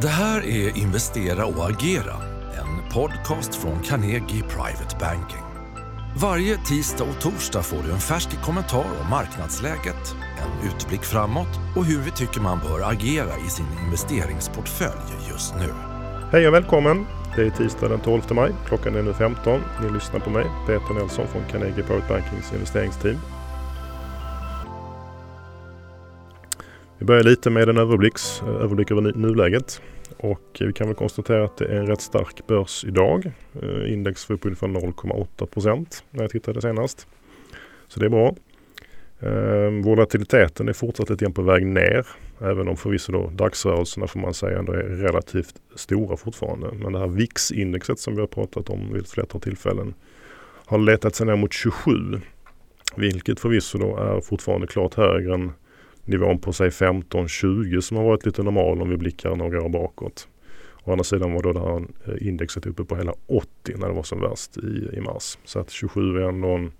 Det här är Investera och agera, en podcast från Carnegie Private Banking. Varje tisdag och torsdag får du en färsk kommentar om marknadsläget, en utblick framåt och hur vi tycker man bör agera i sin investeringsportfölj just nu. Hej och välkommen! Det är tisdag den 12 maj. Klockan är nu 15. Ni lyssnar på mig, Peter Nelson från Carnegie Private Bankings investeringsteam. Vi börjar lite med en överblicks, eh, överblick över nuläget. Och eh, vi kan väl konstatera att det är en rätt stark börs idag. Eh, index var upp ungefär 0,8 procent när jag tittade senast. Så det är bra. Volatiliteten är fortsatt lite grann på väg ner. Även om förvisso då dagsrörelserna får man säga ändå är relativt stora fortfarande. Men det här VIX-indexet som vi har pratat om vid ett flertal tillfällen har letat sig ner mot 27. Vilket förvisso då är fortfarande klart högre än nivån på sig 15-20 som har varit lite normal om vi blickar några år bakåt. Å andra sidan var då det här eh, indexet uppe på hela 80 när det var som värst i, i mars. Så att 27 är ändå en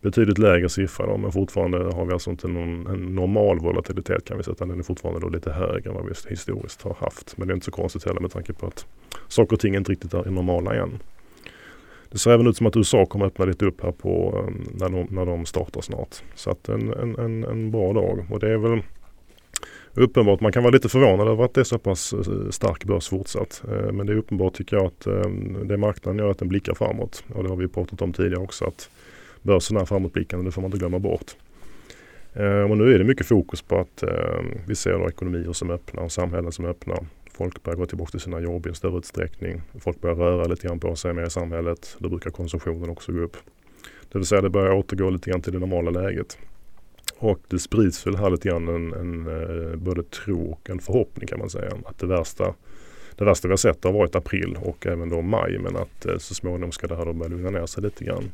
betydligt lägre siffra då, men fortfarande har vi alltså inte någon en normal volatilitet kan vi säga. Den är fortfarande då lite högre än vad vi historiskt har haft. Men det är inte så konstigt heller med tanke på att saker och ting inte riktigt är normala än. Det ser även ut som att USA kommer öppna lite upp här på um, när de, när de startar snart. Så att en, en, en, en bra dag och det är väl uppenbart. Man kan vara lite förvånad över att det är så pass eh, stark börs fortsatt. Eh, men det är uppenbart tycker jag att um, det marknaden gör att den blickar framåt. Och det har vi pratat om tidigare också att börsen är framåtblickande. Det får man inte glömma bort. Eh, och nu är det mycket fokus på att vi ser ekonomier som öppnar och samhällen som öppnar. Folk börjar gå tillbaka till sina jobb i en större utsträckning. Folk börjar röra lite grann på sig mer i samhället. Då brukar konsumtionen också gå upp. Det vill säga det börjar återgå lite grann till det normala läget. Och det sprids väl här lite grann en, en, eh, både tro och en förhoppning kan man säga. Att det värsta, det värsta vi har sett har varit april och även då maj. Men att eh, så småningom ska det här då börja lugna ner sig lite grann.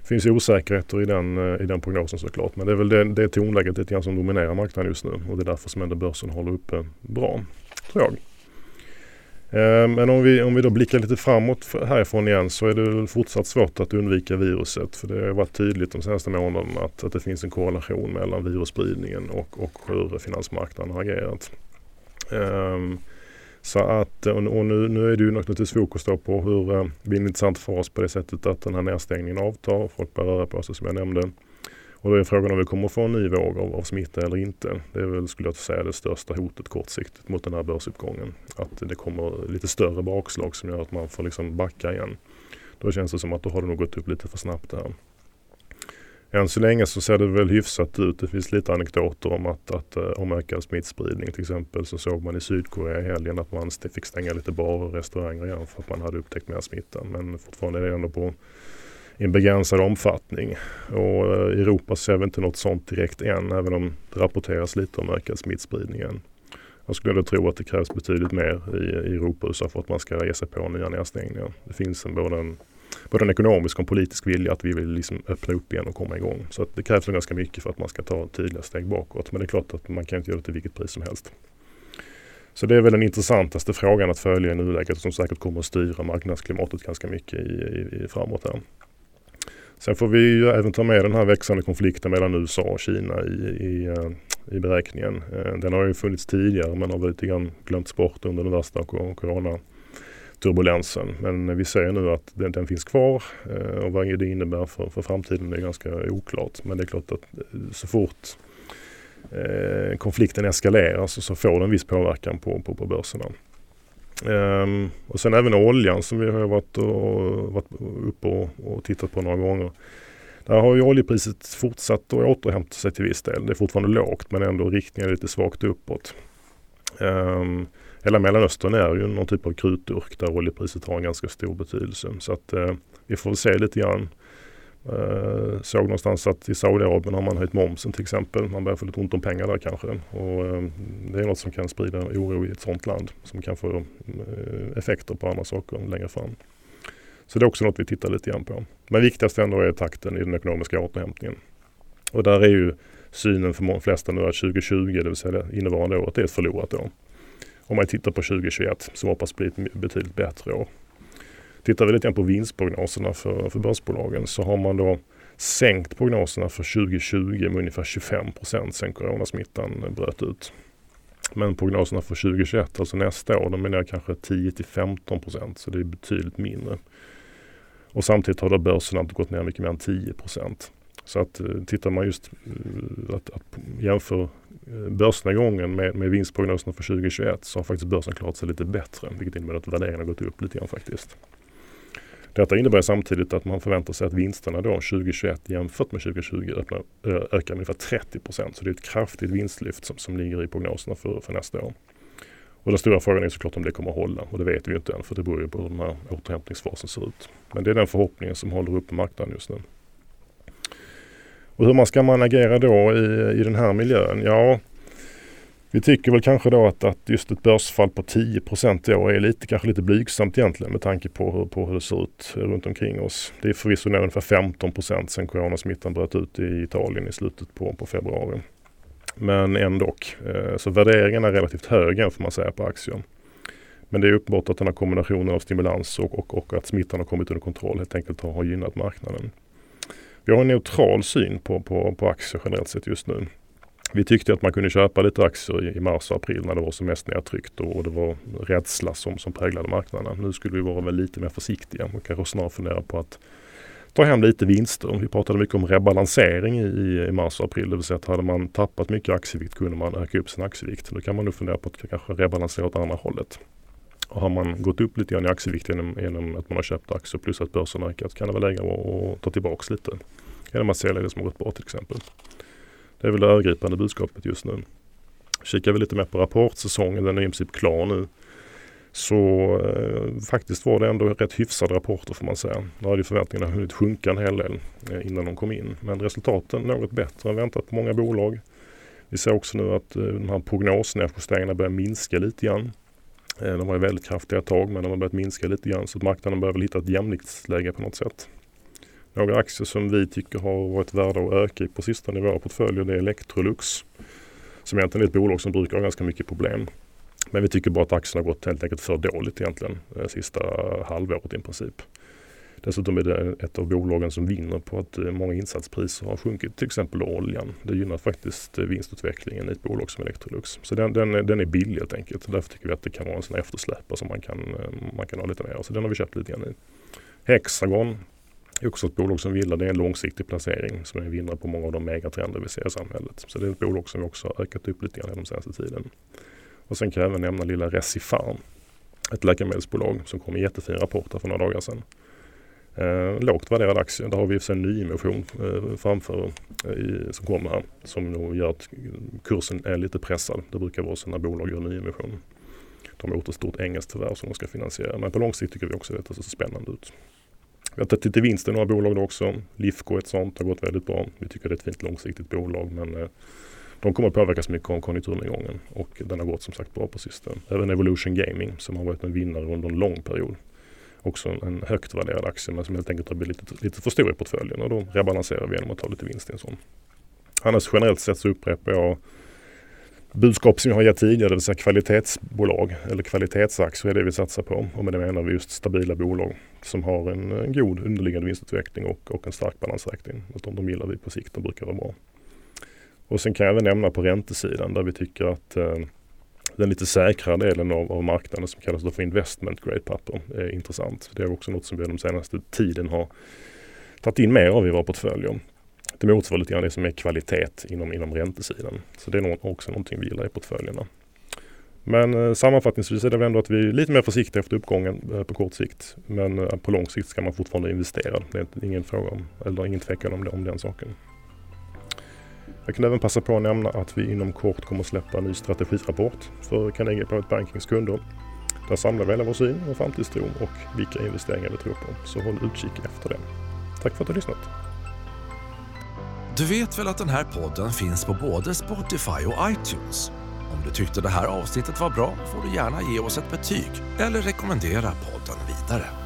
Det finns ju osäkerheter i den, eh, i den prognosen såklart. Men det är väl det, det tonläget lite grann som dominerar marknaden just nu. Och det är därför som ändå börsen håller uppe bra tror jag. Eh, men om vi, om vi då blickar lite framåt härifrån igen så är det fortsatt svårt att undvika viruset. För det har varit tydligt de senaste månaderna att, att det finns en korrelation mellan virusspridningen och, och hur finansmarknaden har agerat. Um, så att, eh, och nu, nu är det ju naturligtvis fokus då på hur eh, det blir intressant för oss på det sättet att den här nedstängningen avtar. Folk börjar röra på sig som jag nämnde. Och då är frågan om vi kommer få en ny våg av, av smitta eller inte. Det är väl, skulle jag säga, det största hotet kortsiktigt mot den här börsuppgången. Att det kommer lite större bakslag som gör att man får liksom backa igen. Då känns det som att då har det nog gått upp lite för snabbt där. Än så länge så ser det väl hyfsat ut. Det finns lite anekdoter om, att, att, eh, om ökad smittspridning. Till exempel så såg man i Sydkorea i helgen att man fick stänga lite barer och restauranger igen för att man hade upptäckt mer smitta. Men fortfarande är det ändå på i en begränsad omfattning. Och eh, i Europa ser vi inte något sånt direkt än även om det rapporteras lite om ökad smittspridning än. Jag skulle tro att det krävs betydligt mer i, i Europa och USA för att man ska ge sig på nya nedstängningar. Det finns en, både, en, både en ekonomisk och en politisk vilja att vi vill liksom öppna upp igen och komma igång. Så att det krävs ganska mycket för att man ska ta tydliga steg bakåt. Men det är klart att man kan inte göra det till vilket pris som helst. Så det är väl den intressantaste frågan att följa i nuläget som säkert kommer att styra marknadsklimatet ganska mycket i, i, i framåt. Här. Sen får vi ju även ta med den här växande konflikten mellan USA och Kina i, i, eh, i beräkningen. Eh, den har ju funnits tidigare men har väl lite grann glömts bort under den värsta coronaturbulensen. Men vi ser nu att den, den, finns kvar eh, och vad det innebär för, för framtiden är ganska oklart. Men det är klart att så fort konflikten eskalerar så, så får den viss påverkan på, på, på börserna. Um, och sen även oljan som vi har varit, och, varit uppe och, och, tittat på några gånger. Där har ju oljepriset fortsatt att återhämta sig till viss del. Det är fortfarande lågt men ändå riktningen är lite svagt uppåt. Um, hela Mellanöstern är ju någon typ av krutdurk där oljepriset har en ganska stor betydelse. Så att uh, vi får väl se lite grann Eh, såg någonstans att i Saudiarabien har man höjt momsen till exempel. Man börjar få lite ont om pengar där kanske. Och, eh, det är något som kan sprida oro i ett sådant land som kan få eh, effekter på andra saker längre fram. Så det är också något vi tittar lite grann på. Men viktigast ändå är takten i den ekonomiska återhämtningen. Och där är ju synen för de flesta nu att 2020, det vill säga innevarande året, är ett förlorat år. Om man tittar på 2021 så hoppas bli ett betydligt bättre år. Tittar vi lite grann på vinstprognoserna för, för börsbolagen så har man då sänkt prognoserna för 2020 med ungefär 25 procent sen coronasmittan bröt ut. Men prognoserna för 2021, alltså nästa år, de är ner kanske 10 till 15 procent. Så det är betydligt mindre. Och samtidigt har då börserna inte gått ner mycket mer än 10 procent. Så att eh, tittar man just eh, att, att jämför eh, börsnedgången med, med vinstprognoserna för 2021 så har faktiskt börsen klarat sig lite bättre. Vilket innebär att värderingen har gått upp lite grann faktiskt. Detta innebär samtidigt att man förväntar sig att vinsterna då 2021 jämfört med 2020 öppnar, eh, ökar med ungefär 30 procent. Så det är ett kraftigt vinstlyft som, som ligger i prognoserna för, för nästa år. Och den stora frågan är såklart om det kommer att hålla och det vet vi inte än för det beror ju på hur den här återhämtningsfasen ser ut. Men det är den förhoppningen som håller uppe marknaden just nu. Och hur man ska man agera då i, i den här miljön? Ja, vi tycker väl kanske då att, att just ett börsfall på 10 i år är lite, kanske lite blygsamt egentligen med tanke på hur, på hur det ser ut runt omkring oss. Det är förvisso ner ungefär 15 procent sedan coronasmittan bröt ut i Italien i slutet på, på februari. Men ändå. Eh, så värderingen är relativt hög får man säga på aktien. Men det är uppenbart att den här kombinationen av stimulans och, och, och att smittan har kommit under kontroll helt enkelt har, har gynnat marknaden. Vi har en neutral syn på, på, på aktier generellt sett just nu. Vi tyckte att man kunde köpa lite aktier i mars och april när det var som mest nedtryckt och det var rädsla som, som präglade marknaden. Nu skulle vi vara väl lite mer försiktiga och kanske snarare fundera på att ta hem lite vinster. Vi pratade mycket om rebalansering i, i mars och april. Det vill säga att hade man tappat mycket aktievikt kunde man öka upp sin aktievikt. Då kan man nu fundera på att kanske rebalansera åt andra hållet. Och har man gått upp lite grann i aktievikt genom, genom att man har köpt aktier plus att börsen har ökat kan det vara läge att ta tillbaks lite. Genom att sälja det som har gått bra till exempel. Det är väl det övergripande budskapet just nu. Kikar vi lite mer på rapportsäsongen, den är i princip klar nu. Så eh, faktiskt var det ändå rätt hyfsade rapporter får man säga. Nu hade förväntningarna hunnit sjunka en hel del eh, innan de kom in. Men resultaten något bättre än väntat på många bolag. Vi ser också nu att eh, de här prognosnedjusteringarna börjar minska lite grann. Eh, de var väldigt kraftiga ett tag men de har börjat minska lite grann så att marknaden börjar väl hitta ett jämviktsläge på något sätt. Några aktier som vi tycker har varit värda att öka i på sistone i våra portföljer det är Electrolux. Som egentligen är ett bolag som brukar ha ganska mycket problem. Men vi tycker bara att aktien har gått helt enkelt för dåligt egentligen det sista halvåret i princip. Dessutom är det ett av bolagen som vinner på att eh, många insatspriser har sjunkit, till exempel oljan. Det gynnar faktiskt eh, vinstutvecklingen i ett bolag som Electrolux. Så den, den, den är billig helt enkelt. Därför tycker vi att det kan vara en sån eftersläpare som man kan, man kan ha lite mer Så den har vi köpt lite grann i. Hexagon är också ett bolag som vi gillar. Det är en långsiktig placering som är en vinnare på många av de megatrender vi ser i samhället. Så det är ett bolag som vi också har ökat upp lite grann den senaste tiden. Och sen kan jag även nämna lilla Recipharm. Ett läkemedelsbolag som kom med jättefin rapport för några dagar sedan. Eh, lågt värderad aktie. Där har vi en nyemission eh, framför eh, i, som kommer här. Som nog gör att kursen är lite pressad. Det brukar vara så när bolag gör nyemission. De har gjort ett stort engelskt förvärv som de ska finansiera. Men på lång sikt tycker vi också att det ser spännande ut. Vi har tagit lite vinst i några bolag då också. Lifco ett sånt har gått väldigt bra. Vi tycker det är ett fint långsiktigt bolag men eh, de kommer att påverkas mycket av konjunkturnedgången och den har gått som sagt bra på sistone. Även Evolution Gaming som har varit en vinnare under en lång period. Också en högt värderad aktie men som helt enkelt har blivit lite, lite för stor i portföljen och då rebalanserar vi genom att ta lite vinst i en sån. Annars generellt sett så upprepar jag budskap som jag har gett tidigare, det vill säga kvalitetsbolag eller kvalitetsaktier är det vi satsar på. Och med det menar vi just stabila bolag som har en, en god underliggande vinstutveckling och, och en stark balansräkning. de, de gillar vi på sikt, de brukar vara bra. Och sen kan jag även nämna på räntesidan där vi tycker att eh, den lite säkrare delen av, av marknaden som kallas för investment grade papper är intressant. Det är också något som vi de senaste tiden har tagit in mer av i våra portföljer. Det motsvarar lite grann det som är kvalitet inom, inom räntesidan. Så det är nog också någonting vi gillar i portföljerna. Men eh, sammanfattningsvis är det väl ändå att vi är lite mer försiktiga efter uppgången eh, på kort sikt. Men eh, på lång sikt ska man fortfarande investera. Det är ingen fråga om, eller ingen tvekan om, det, om den saken. Jag kan även passa på att nämna att vi inom kort kommer att släppa en ny strategirapport för Carnegie Private Bankings kunder. Där samlar vi hela vår syn och framtidstro och vilka investeringar vi tror på. Så håll utkik efter det. Tack för att du har lyssnat. Du vet väl att den här podden finns på både Spotify och iTunes? Om du tyckte det här avsnittet var bra får du gärna ge oss ett betyg eller rekommendera podden vidare.